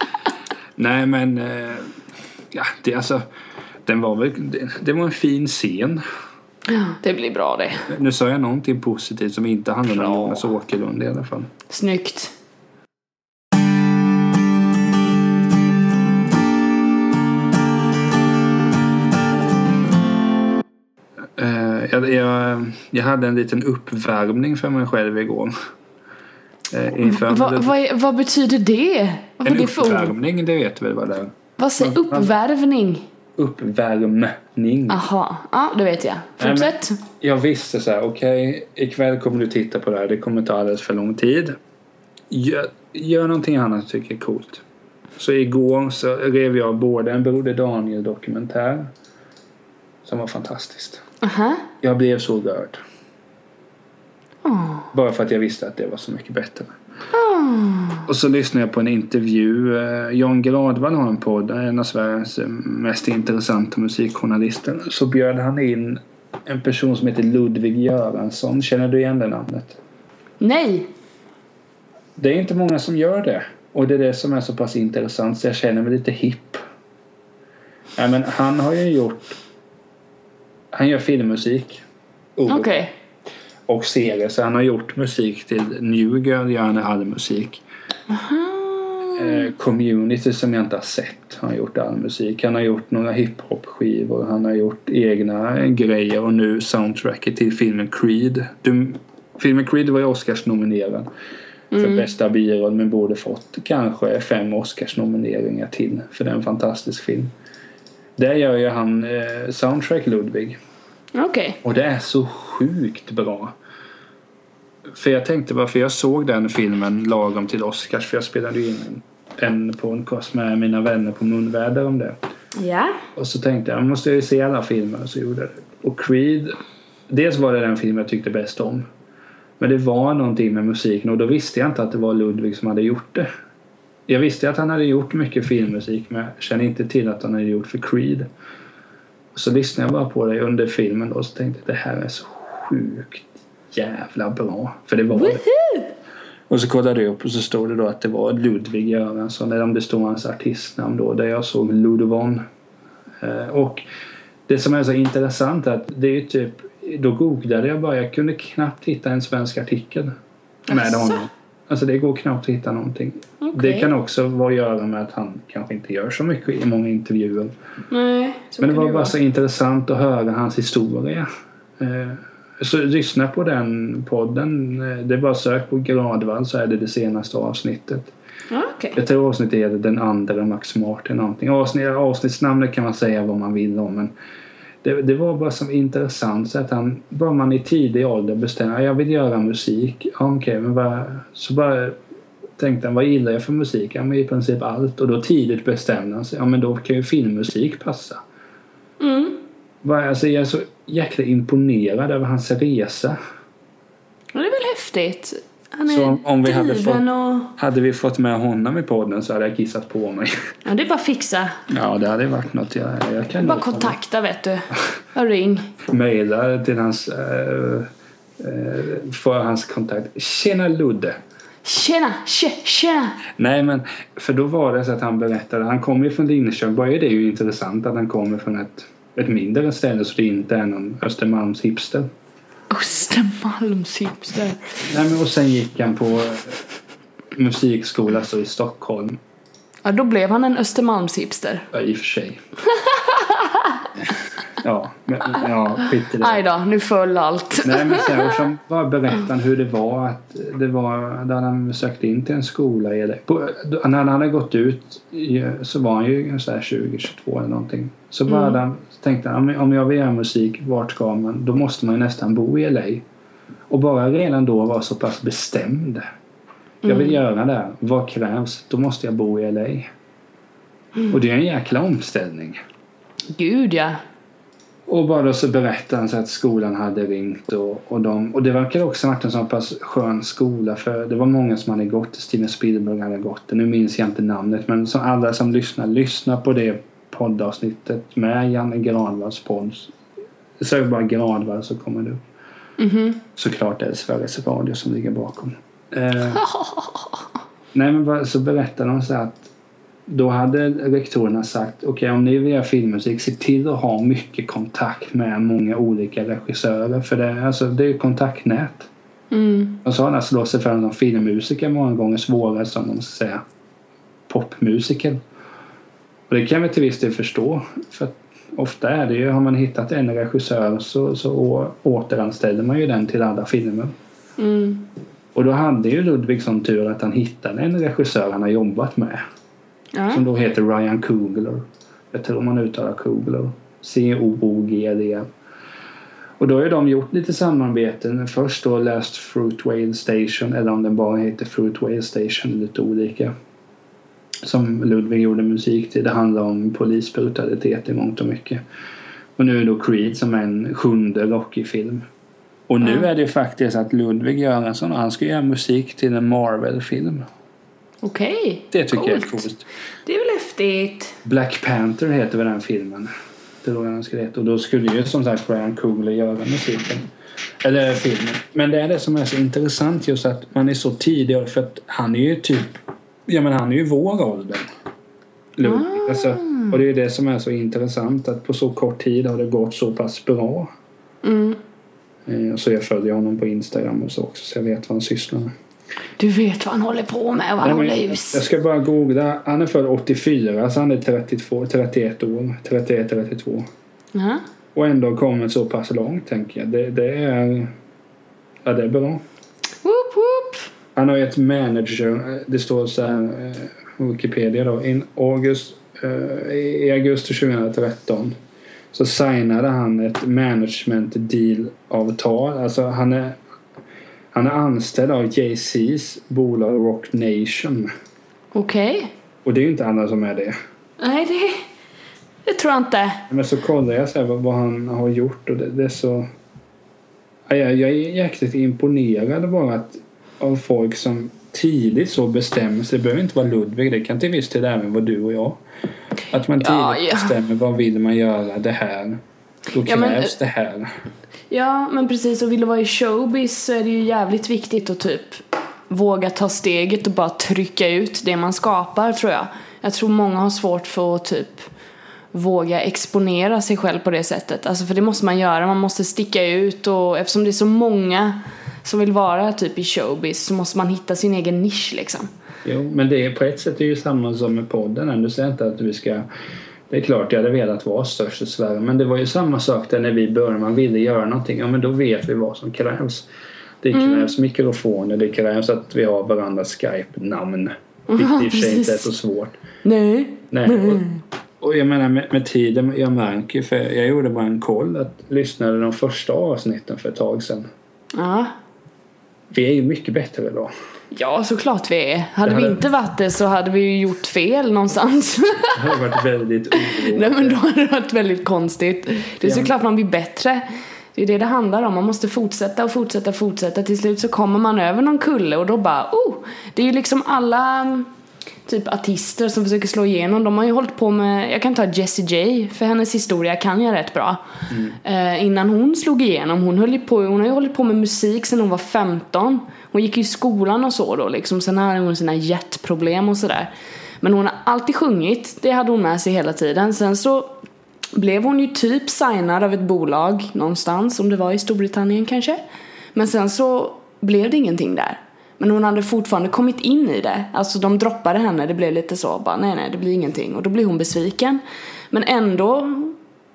Nej, men... eh, Ja, det alltså... Den var väl... Det, det var en fin scen. Det blir bra det. Nu sa jag någonting positivt som inte handlade om. Jonas Åkerlund i alla fall. Snyggt. Jag, jag, jag hade en liten uppvärmning för mig själv igår. Eh, inför Va, vad, är- vad betyder det? Vad en det uppvärmning, det vet väl vad det är? Vad säger uppvärvning? Uppvärmning. Aha, ja det vet jag. Fortsätt. Jag visste så här, okej, ikväll kommer du titta på det här. Det kommer ta alldeles för lång tid. Gör, gör någonting annat du tycker är coolt. Så igår så rev jag både en Broder Daniel dokumentär. Som var fantastiskt. Aha. Jag blev så rörd. Åh. Bara för att jag visste att det var så mycket bättre. Och så lyssnade jag på en intervju. Eh, Jan Gradvall har en podd. En av Sveriges eh, mest intressanta musikjournalister. Så bjöd han in en person som heter Ludvig Göransson. Känner du igen det namnet? Nej. Det är inte många som gör det. Och det är det som är så pass intressant så jag känner mig lite hipp. Nej, men han har ju gjort... Han gör filmmusik. Okej. Och serier. Så han har gjort musik till New Girl gör han all musik. Eh, community som jag inte har sett har han gjort all musik. Han har gjort några hiphop-skivor. Han har gjort egna grejer och nu soundtracket till filmen Creed. Du, filmen Creed var ju Oscars-nominerad för bästa biroll men borde fått kanske fem Oscars-nomineringar till för det är en fantastisk film. Där gör ju han eh, soundtrack Ludvig. Okej. Och det är så sjukt bra. För jag tänkte varför jag såg den filmen lagom till Oscars. För jag spelade ju in en, en podcast med mina vänner på Munväder om det. Ja. Och så tänkte jag, jag måste ju se alla filmer. Och så gjorde jag det. Och Creed. Dels var det den film jag tyckte bäst om. Men det var någonting med musiken och då visste jag inte att det var Ludvig som hade gjort det. Jag visste att han hade gjort mycket filmmusik men jag kände inte till att han hade gjort för Creed. Så lyssnade jag bara på det under filmen och så tänkte jag det här är så sjukt jävla bra. För det var det. Och så kollade jag upp och så stod det då att det var Ludvig Göransson eller om det stod hans artistnamn då där jag såg Ludovon. Eh, Och det som är så intressant är att det är typ då googlade jag bara, jag kunde knappt hitta en svensk artikel med Asså? honom. Alltså det går knappt att hitta någonting. Okej. Det kan också vara att göra med att han kanske inte gör så mycket i många intervjuer. Nej. Men det var bara vara. så intressant att höra hans historia. Eh, Så lyssna på den podden. Eh, Det är bara sök på Gradvall så är det det senaste avsnittet. Okej. Jag tror avsnittet heter Den andra Max Martin någonting. Avsnitt, avsnittsnamnet kan man säga vad man vill om men det, det var bara som intressant så att han, bara man i tidig ålder bestämmer jag vill göra musik. Ja, okej, men vad, så bara tänkte han vad gillar jag för musik? Ja men i princip allt och då tidigt bestämde han sig. Ja men då kan ju filmmusik passa. Mm. Bara, Alltså jag är så jäkla imponerad över hans resa. Ja, det är väl häftigt. Han är Så om- om vi hade driven och... Hade vi fått med honom i podden så hade jag kissat på mig. Ja, det är bara fixa. Ja det hade varit något. Jag, jag kan Bara kontakta vet du. Och ring. mejla till hans äh, äh, få hans kontakt. Tjena Ludde! Tjena, tje, tjena. Nej men för då var det så att han berättade, han kommer ju från Linköping, bara är det ju intressant att han kommer från ett, ett mindre ställe så det inte är någon Östermalms hipster. Östermalms hipster. Nej men och sen gick han på eh, musikskola så i Stockholm, Ja, då blev han en Östermalms hipster. ja, i och för sig. Ja, men, ja skit i det. Aj då, nu föll allt. Nej men och så bara berättade hur det var att det var där han sökte in till en skola i på, När han hade gått ut så var han ju här 20-22 eller någonting. Så bara mm. han, tänkte han om jag vill göra musik, vart ska man? Då måste man ju nästan bo i LA. Och bara redan då var så pass bestämd. Jag vill mm. göra det. Vad krävs? Då måste jag bo i LA. Mm. Och det är en jäkla omställning. Gud ja. Och bara så berättade han så att skolan hade ringt och, och, de, och det verkar också ha varit en så pass skön skola för det var många som hade gått, Steven Spielberg hade gått Nu minns jag inte namnet men som alla som lyssnar, lyssna på det poddavsnittet med Janne Granvalls podd. Sök bara Granvall så kommer du. Mm -hmm. Såklart är det Sveriges Radio som ligger bakom. Eh, nej men så berättade de så att då hade rektorerna sagt okej okay, om ni vill göra filmmusik se till att ha mycket kontakt med många olika regissörer för det, alltså, det är kontaktnät. Mm. Och så har det slå sig fram som filmmusiker många gånger svårare som man ska säga popmusiker. Och det kan vi till viss del förstå. För ofta är det ju, har man hittat en regissör så, så återanställer man ju den till alla filmer. Mm. Och då hade ju Ludvig som tur att han hittade en regissör han har jobbat med. Ja. Som då heter Ryan Coogler. Jag tror man uttalar Coogler. C-O-O-G-D. Och då har de gjort lite samarbeten. Först då Last Fruit Whale Station eller om den bara heter Fruit Whale Station. Lite olika. Som Ludvig gjorde musik till. Det handlar om polisbrutalitet i mångt och mycket. Och nu är då Creed som är en sjunde Rocky-film. Och nu är det faktiskt att Ludvig Göransson han ska göra musik till en Marvel-film. Okej. Okay. Det tycker coolt. jag är coolt. Det är väl häftigt. Black Panther heter väl den filmen. Det var den skulle heta. Och då skulle ju som sagt Brian Coogler göra musiken. Eller filmen. Men det är det som är så intressant just att man är så tidig. För att han är ju typ... Ja men han är ju vår ålder. Ludvig. Ah. Alltså, och det är det som är så intressant. Att på så kort tid har det gått så pass bra. Mm. Eh, så jag följer honom på Instagram och så också. Så jag vet vad han sysslar med. Du vet vad han håller på med och vad han håller hus. Jag ska bara googla. Han är född 84 så han är 32, 31 år. 31, 32. Uh -huh. Och ändå kommit så pass långt tänker jag. Det, det är... Ja, det är bra. Han har ju ett manager. Det står så här. Eh, Wikipedia då. In August, uh, I augusti 2013 så signade han ett management deal-avtal. Alltså han är han är anställd av Jay-Z's bolag Rock Nation. Okej. Okay. Och det är ju inte alla som är det. Nej, det, det tror jag inte. Men så kollar jag så vad, vad, han har gjort och det, det är så... Jag, jag är jäkligt imponerad bara att, av folk som tidigt så bestämmer sig. Det behöver inte vara Ludvig, det kan till viss del även vara du och jag. Att man tidigt ja, ja. bestämmer vad vill man göra det här. Då krävs ja, men, det här. Ja, men precis. Och vill du vara i showbiz så är det ju jävligt viktigt att typ våga ta steget och bara trycka ut det man skapar tror jag. Jag tror många har svårt för att typ våga exponera sig själv på det sättet. Alltså för det måste man göra, man måste sticka ut och eftersom det är så många som vill vara typ i showbiz så måste man hitta sin egen nisch liksom. Jo, men det är på ett sätt är ju samma som med podden. Du säger inte att vi ska det är klart jag hade velat vara störst i Sverige men det var ju samma sak där när vi började. Man ville göra någonting. Ja men då vet vi vad som krävs. Det mm. krävs mm. mikrofoner, det krävs att vi har varandras Skype-namn. Vilket i och för sig inte är så svårt. Nej. Nej. Och, och jag menar med, med tiden, jag märker för jag gjorde bara en koll att lyssnade de första avsnitten för ett tag sedan. Ja. Vi är ju mycket bättre idag. Ja, såklart vi är. Hade, hade, vi inte varit det så hade vi ju gjort fel någonstans. Det hade varit väldigt oroande. Nej men då hade det varit väldigt konstigt. Det är såklart man blir bättre. Det är det det handlar om. Man måste fortsätta och fortsätta och fortsätta. Till slut så kommer man över någon kulle och då bara, oh! Det är ju liksom alla typ artister som försöker slå igenom. De har ju hållit på med, jag kan ta Jessie J, för hennes historia kan jag rätt bra. Mm. Eh, innan hon slog igenom, hon höll på, hon har ju hållit på med musik sedan hon var 15. Hon gick ju i skolan och så då liksom. Sen hade hon sina hjärtproblem och sådär. Men hon har alltid sjungit, det hade hon med sig hela tiden. Sen så blev hon ju typ signad av ett bolag någonstans, om det var i Storbritannien kanske. Men sen så blev det ingenting där. Men hon hade fortfarande kommit in i det. Alltså de droppade henne, det blev lite så bara nej nej det blir ingenting. Och då blir hon besviken. Men ändå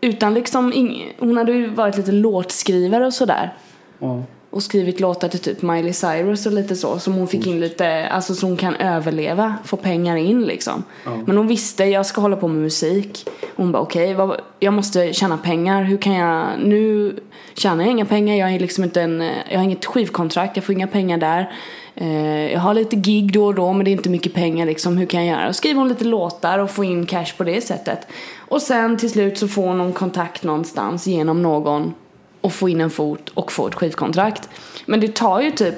utan liksom, ing- hon hade ju varit lite låtskrivare och sådär. Ja. Och skrivit låtar till typ Miley Cyrus och lite så. Som hon fick in lite, alltså så hon kan överleva, få pengar in liksom. Ja. Men hon visste, jag ska hålla på med musik. Hon bara okej, vad jag måste tjäna pengar. Hur kan jag, nu tjänar jag inga pengar. Jag är liksom inte en, jag har inget skivkontrakt, jag får inga pengar där. Eh, jag har lite gig då och då men det är inte mycket pengar liksom. Hur kan jag göra? Och skriver hon lite låtar och får in cash på det sättet. Och sen till slut så får hon någon kontakt någonstans genom någon och få in en fot och få ett skivkontrakt. Men det tar ju typ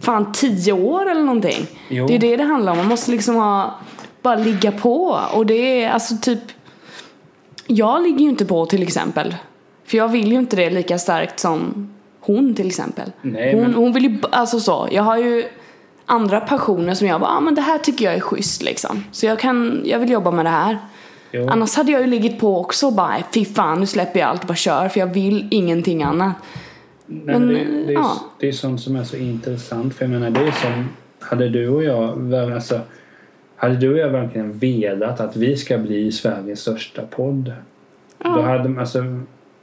fan tio år eller någonting. Jo. Det är det det handlar om. Man måste liksom ha, bara ligga på. Och det är alltså typ, jag ligger ju inte på till exempel. För jag vill ju inte det lika starkt som hon till exempel. Nej, hon, men- hon vill ju, alltså så, jag har ju andra passioner som jag bara, ah, men det här tycker jag är schysst liksom. Så jag kan, jag vill jobba med det här. Jo. Annars hade jag ju ligget på också och bara, fy fan nu släpper jag allt och bara kör för jag vill ingenting annat. Nej, men Men, det, det, är, ja. det är sånt som är så intressant. För jag menar, det är som... Hade du och jag... Alltså, hade du och jag verkligen velat att vi ska bli Sveriges största podd. Då hade alltså,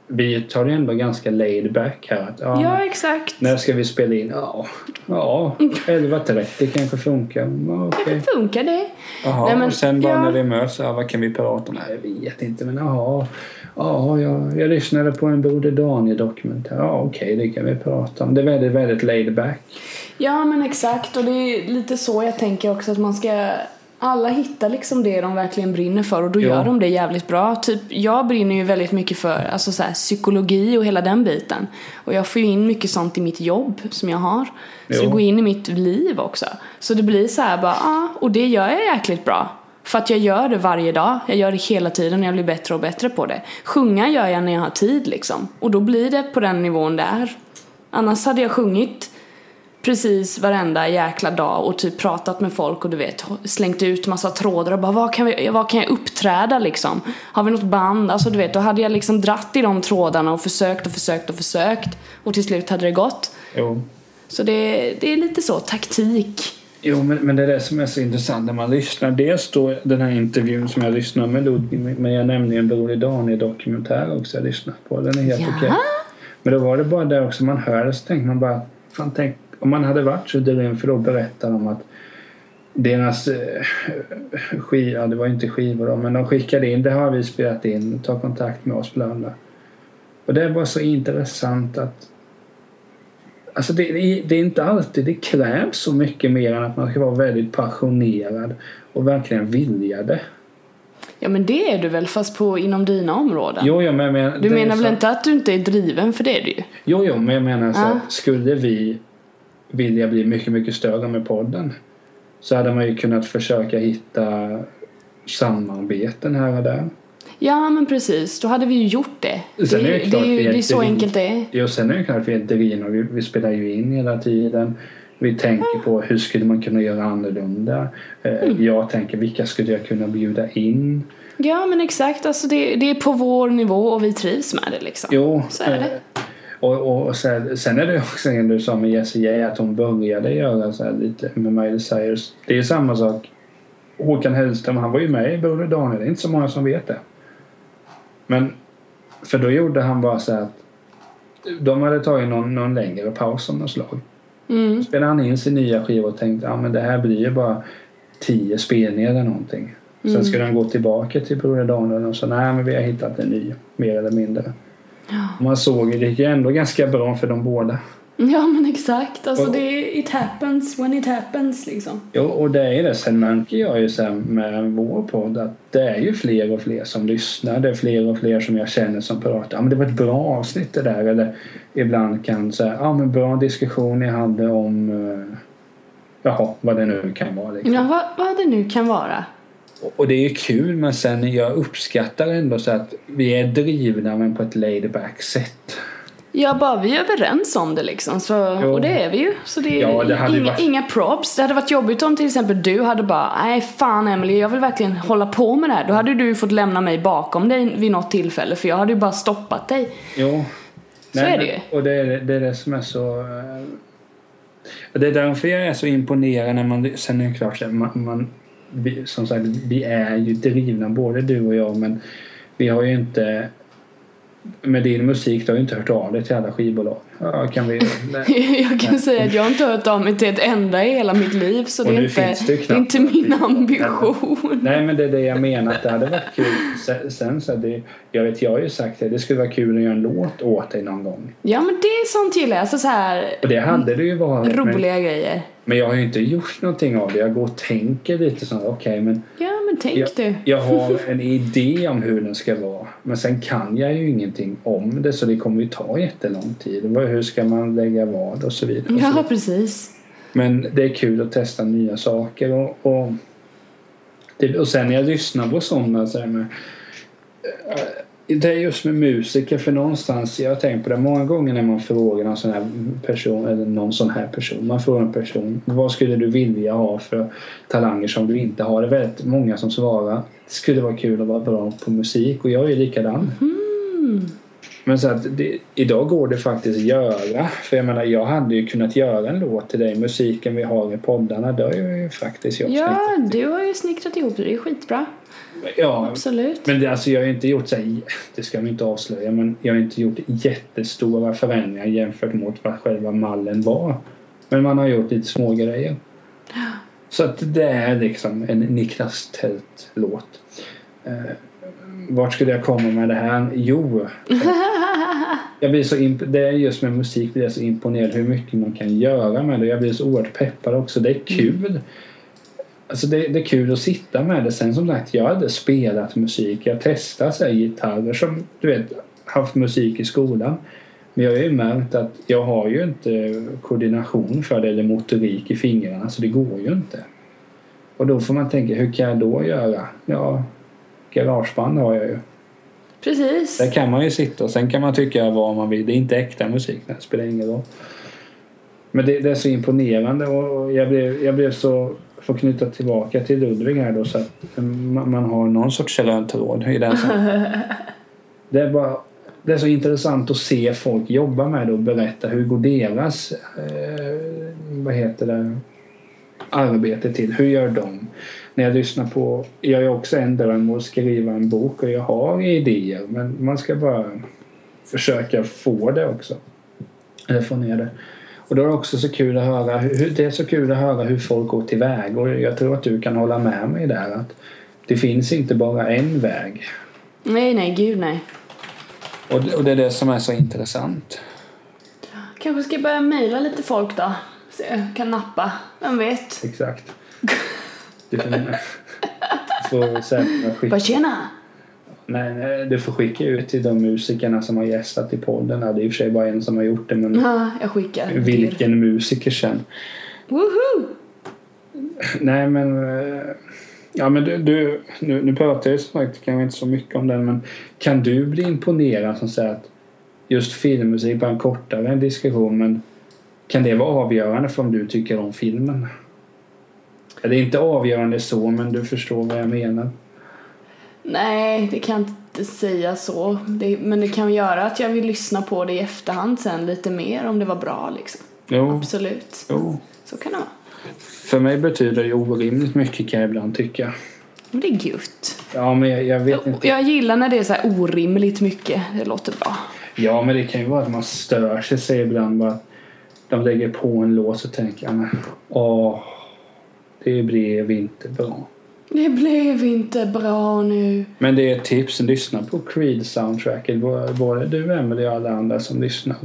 vi tar det ändå ganska laid back här. Att, ja, Ja, exakt. När ska vi spela in? Ja, ja 11.30 kanske funkar. Ja, okej. Det funkar det. Jaha, Nej, men, och sen bara ja. när vi möts, ja, vad kan vi prata om? Nej, jag vet inte, men jaha. Ja, jag, jag lyssnade på en Broder Daniel-dokumentär. Ja, okej, det kan vi prata om. Det är väldigt, väldigt laid back. Ja men exakt och det är lite så jag tänker också att man ska alla hittar liksom det de verkligen brinner för och då Ja. gör de det jävligt bra. Typ, jag brinner ju väldigt mycket för alltså så här, psykologi och hela den biten. Och jag får ju in mycket sånt i mitt jobb som jag har. Så Jo. det går in i mitt liv också. Så det blir så här bara, ja, och det gör jag jäkligt bra. För att jag gör det varje dag. Jag gör det hela tiden och jag blir bättre och bättre på det. Sjunga gör jag när jag har tid liksom. Och då blir det på den nivån det är. Annars hade jag sjungit precis varenda jäkla dag och typ pratat med folk och du vet slängt ut massa trådar och bara vad kan, vi, vad kan jag uppträda liksom? Har vi något band? Alltså du vet, då hade jag liksom dratt i de trådarna och försökt och försökt och försökt och till slut hade det gått. Jo. Så det, det är lite så, taktik. Jo, men, men det är det som är så intressant när man lyssnar. Dels då den här intervjun som jag lyssnade med Ludvig, men jag nämnde ju en Broder Daniel-dokumentär också jag lyssnat på. Den är helt Jaha. okej. Men då var det bara det också, man hör det så tänker man bara, fan tänk om man hade varit så grym för då berättar de att deras eh, skiva, det var inte skivor då, men de skickade in, det har vi spelat in, ta kontakt med oss bla bla. Och det var så intressant att Alltså det, det, det är inte alltid det krävs så mycket mer än att man ska vara väldigt passionerad och verkligen vilja det. Ja men det är du väl fast på inom dina områden? Jo, jo, men menar, du menar väl så- inte att du inte är driven för det är du ju? Jo, jo, men jag menar så Ja. att skulle vi vilja bli mycket, mycket större med podden så hade man ju kunnat försöka hitta samarbeten här och där. Ja men precis, då hade vi ju gjort det. Sen det, är det det, är ju, det är så enkelt det är. Jo, sen är det klart vi är drivna och vi, vi spelar ju in hela tiden. Vi tänker på hur skulle man kunna göra annorlunda. Eh, Mm. Jag tänker vilka skulle jag kunna bjuda in? Ja men exakt, alltså det, det är på vår nivå och vi trivs med det liksom. Jo, Så är det. eh, Och, och, och sen, sen är det också en du sa med Jessie J att hon började göra så här lite med Miley Cyrus. Det är samma sak. Håkan Hellström han var ju med i Broder Daniel. Det är inte så många som vet det. Men för då gjorde han bara så att de hade tagit någon, någon längre paus av något slag. Mm. Spelade han in sin nya skiva och tänkte att ah, men det här blir ju bara tio spelningar eller någonting. Sen Mm. skulle han gå tillbaka till Broder Daniel och sa nej men vi har hittat en ny mer eller mindre. Man såg det gick ju ändå ganska bra för de båda. Ja men exakt, alltså Och- det it happens when it happens liksom. Jo, och det är det. Sen märker jag ju sen med vår podd att det är ju fler och fler som lyssnar. Det är fler och fler som jag känner som pratar. Ja, men det var ett bra avsnitt det där. Eller ibland kan säga, ja men bra diskussion ni hade om eh, Jaha, vad det nu kan vara. Liksom. Ja vad, vad det nu kan vara. Och- det är ju kul men sen jag uppskattar ändå så att vi är drivna men på ett laid back sätt. Ja bara vi är överens om det liksom, så, Jo. och det är vi ju. Så det är Ja, det inga, varit- inga props. Det hade varit jobbigt om till exempel du hade bara, nej fan Emily jag vill verkligen hålla på med det här. Då hade du fått lämna mig bakom dig vid något tillfälle för jag hade ju bara stoppat dig. Jo. Så är det ju. Och det är det, är det som är så... eh, Det är därför jag är så imponerad när man... Sen är det klart man, man vi, som sagt, vi är ju drivna både du och jag men vi har ju inte med din musik, du har ju inte hört av dig till alla skivbolag. Ja, kan vi... Jag kan säga att jag har inte hört av mig till ett enda i hela mitt liv så Och det är, inte, det det är inte min ambition. Nej men det är det jag menar att det hade varit kul. Sen, så det, jag vet jag har ju sagt det, det skulle vara kul att göra en låt åt dig någon gång. Ja men det är sånt gillar jag, alltså så här Och det hade det ju varit. Men, roliga grejer. Men jag har ju inte gjort någonting av det. Jag går och tänker lite så okej men Ja men tänk jag, du. jag har en idé om hur den ska vara. Men sen kan jag ju ingenting om det så det kommer ju ta jättelång tid. Vad- Hur ska man lägga vad och så vidare. Ja precis. Men det är kul att testa nya saker. Och, och, det, och sen när jag lyssnar på sådana så här med, eh, det är just med musiker för någonstans, jag har tänkt på det många gånger när man frågar någon sån här person, eller någon sån här person, man frågar en person, vad skulle du vilja ha för talanger som du inte har? Det är väldigt många som svarar, det skulle vara kul att vara bra på musik och jag är likadan. Men så att det, idag går det faktiskt att göra. För jag menar, jag hade ju kunnat göra en låt till dig. Musiken vi har i poddarna, det har ju faktiskt jag Ja, snickrat. du har ju snickrat ihop det, det är skitbra. Ja, Absolut. men det, alltså, jag har inte gjort så här, det ska vi inte avslöja, men jag har inte gjort jättestora förändringar jämfört mot vad själva mallen var. Men man har gjort lite små grejer. Så att det är liksom en Niklas Tält-låt. Eh, vart skulle jag komma med det här? Jo, jag blir så imp- det är just med musik blir jag så imponerad hur mycket man kan göra med det. Jag blir så oerhört peppad också. Det är kul. Alltså det, det är kul att sitta med det. Sen som sagt, jag hade spelat musik. Jag testade så här, gitarrer som du vet, haft musik i skolan. Men jag har ju märkt att jag har ju inte koordination för det eller motorik i fingrarna så det går ju inte. Och då får man tänka, hur kan jag då göra? Ja, garageband har jag ju. Precis. Där kan man ju sitta och sen kan man tycka vad man vill. Det är inte äkta musik, det spelar ingen roll. Men det, det är så imponerande och jag blev, jag blev så, att knyta tillbaka till Ludvig här då så att man, har någon sorts tråd i den. Det är bara det är så intressant att se folk jobba med det och berätta hur går deras eh, vad heter det arbete till. Hur gör de? När jag lyssnar på, jag är också en dröm att skriva en bok och jag har idéer men man ska bara försöka få det också. Eller få ner det. Och då är det också så kul att höra hur, det är så kul att höra hur folk går tillväg och jag tror att du kan hålla med mig där att det finns inte bara en väg. Nej, nej, gud nej. Och det, och det är det som är så intressant. Kanske ska jag börja mejla lite folk då. Så jag kan nappa. Vem vet? Exakt. Du får, säkert skicka, Bara tjena! Nej, nej, du får skicka ut till de musikerna som har gästat i podden. Det är i och för sig bara en som har gjort det men Ja, jag skickar. till. vilken musiker sen. Woho! Nej men eh, Ja men du, du nu, nu pratar jag som sagt kanske inte så mycket om den men kan du bli imponerad som säger att just filmmusik, bara en kortare diskussion men kan det vara avgörande för om du tycker om filmen? Eller inte avgörande så men du förstår vad jag menar. Nej, det kan jag inte säga så. Det, men det kan göra att jag vill lyssna på det i efterhand sen lite mer om det var bra liksom. Jo, Absolut. jo. Så kan det vara. För mig betyder det orimligt mycket kan jag ibland tycka. Men det är gött. Ja men jag, jag vet inte. Jag gillar när det är så här orimligt mycket. Det låter bra. Ja men det kan ju vara att man stör sig, sig ibland bara. De lägger på en låt så tänker jag åh, det blev inte bra. Det blev inte bra nu. Men det är ett tips, lyssna på Creed soundtracket. Både du, Emelie och alla andra som lyssnar.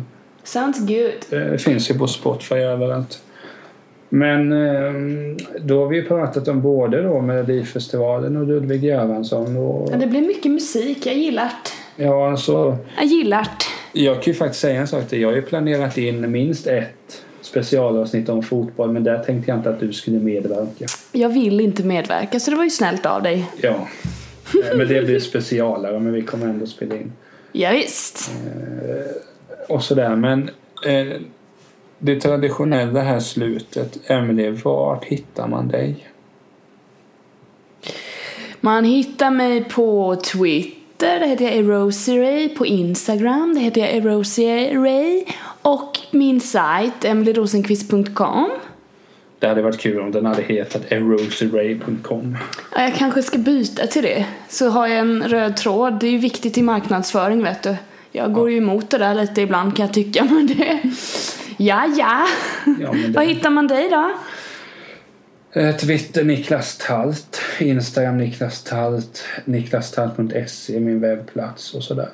Sounds good. Det finns ju på Spotify överallt. Men eh, då har vi ju pratat om både då Melodifestivalen och Ludvig Göransson. Och, Ja, det blir mycket musik. Jag gillar det. ja, alltså, Jag gillar det. jag kan ju faktiskt säga en sak till. Jag har ju planerat in minst ett specialavsnitt om fotboll men där tänkte jag inte att du skulle medverka. Jag vill inte medverka så det var ju snällt av dig. Ja. Eh, Men det blir specialare men vi kommer ändå spela in. Ja, visst. och sådär. Men eh, det traditionella här slutet, Emelie, vart hittar man dig? Man hittar mig på Twitter, det heter jag Erosiray. På Instagram, det heter jag Erosiray. Och min sajt, emilyrosenqvist.com. Det hade varit kul om den hade hetat eroseray.com. Ja, Jag kanske ska byta till det. Så har jag en röd tråd. Det är ju viktigt i marknadsföring, vet du. Jag går ju emot det där lite ibland kan jag tycka, men det... Ja, ja. Ja, det- Var hittar man dig då? Eh, Twitter Niklas Talt, Instagram Niklas Talt, niklastalt.se min webbplats och sådär.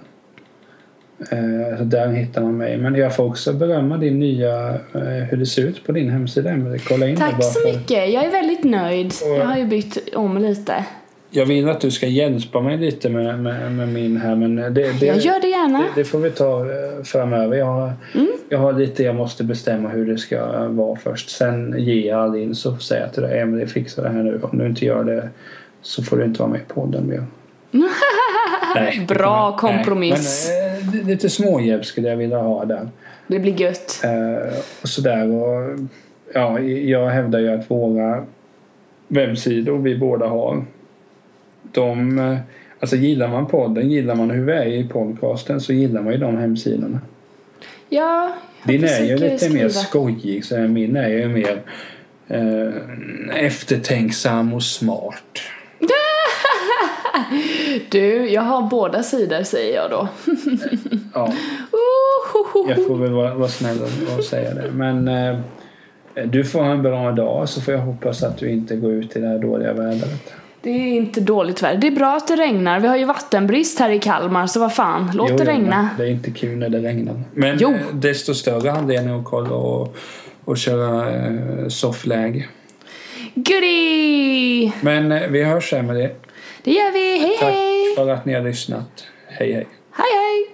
Eh, Så där hittar man mig. Men jag får också berömma din nya, eh, hur det ser ut på din hemsida Emelie. Kolla in Tack bara så för- mycket. Jag är väldigt nöjd. Och- Jag har ju bytt om lite. Jag vill att du ska hjälpa mig lite med, med, med min här men det, det, Jag gör det gärna. det, det får vi ta eh, framöver. Jag har, Mm. jag har lite jag måste bestämma hur det ska vara först. Sen ger jag all in så säger jag till dig Emelie fixa det här nu. Om du inte gör det så får du inte vara med i podden mer. Nej, Bra nej, kompromiss. Men, eh, lite småhjälp skulle jag vilja ha där. Det blir gött. Eh, och sådär. Och, ja, jag hävdar ju att våra webbsidor vi båda har de, eh, alltså gillar man podden, gillar man hur vi är i podcasten så gillar man ju de hemsidorna. Ja, Din är ju lite mer skriva. skojig så min är ju mer eh, eftertänksam och smart. Du, jag har båda sidor säger jag då. Ja, jag får väl vara, vara snäll och, och säga det. Men eh, du får ha en bra dag så får jag hoppas att du inte går ut i det här dåliga vädret. Det är inte dåligt väder. Det är bra att det regnar. Vi har ju vattenbrist här i Kalmar så vad fan, låt Jo, det regna. Det är inte kul när det regnar. Men Jo. eh, desto större anledning att kolla och, och köra eh, soffläge. Goodie! Men eh, vi hörs Emelie. Det det gör vi. Hej Tack hej! Tack för att ni har lyssnat. Hej hej! Hej hej!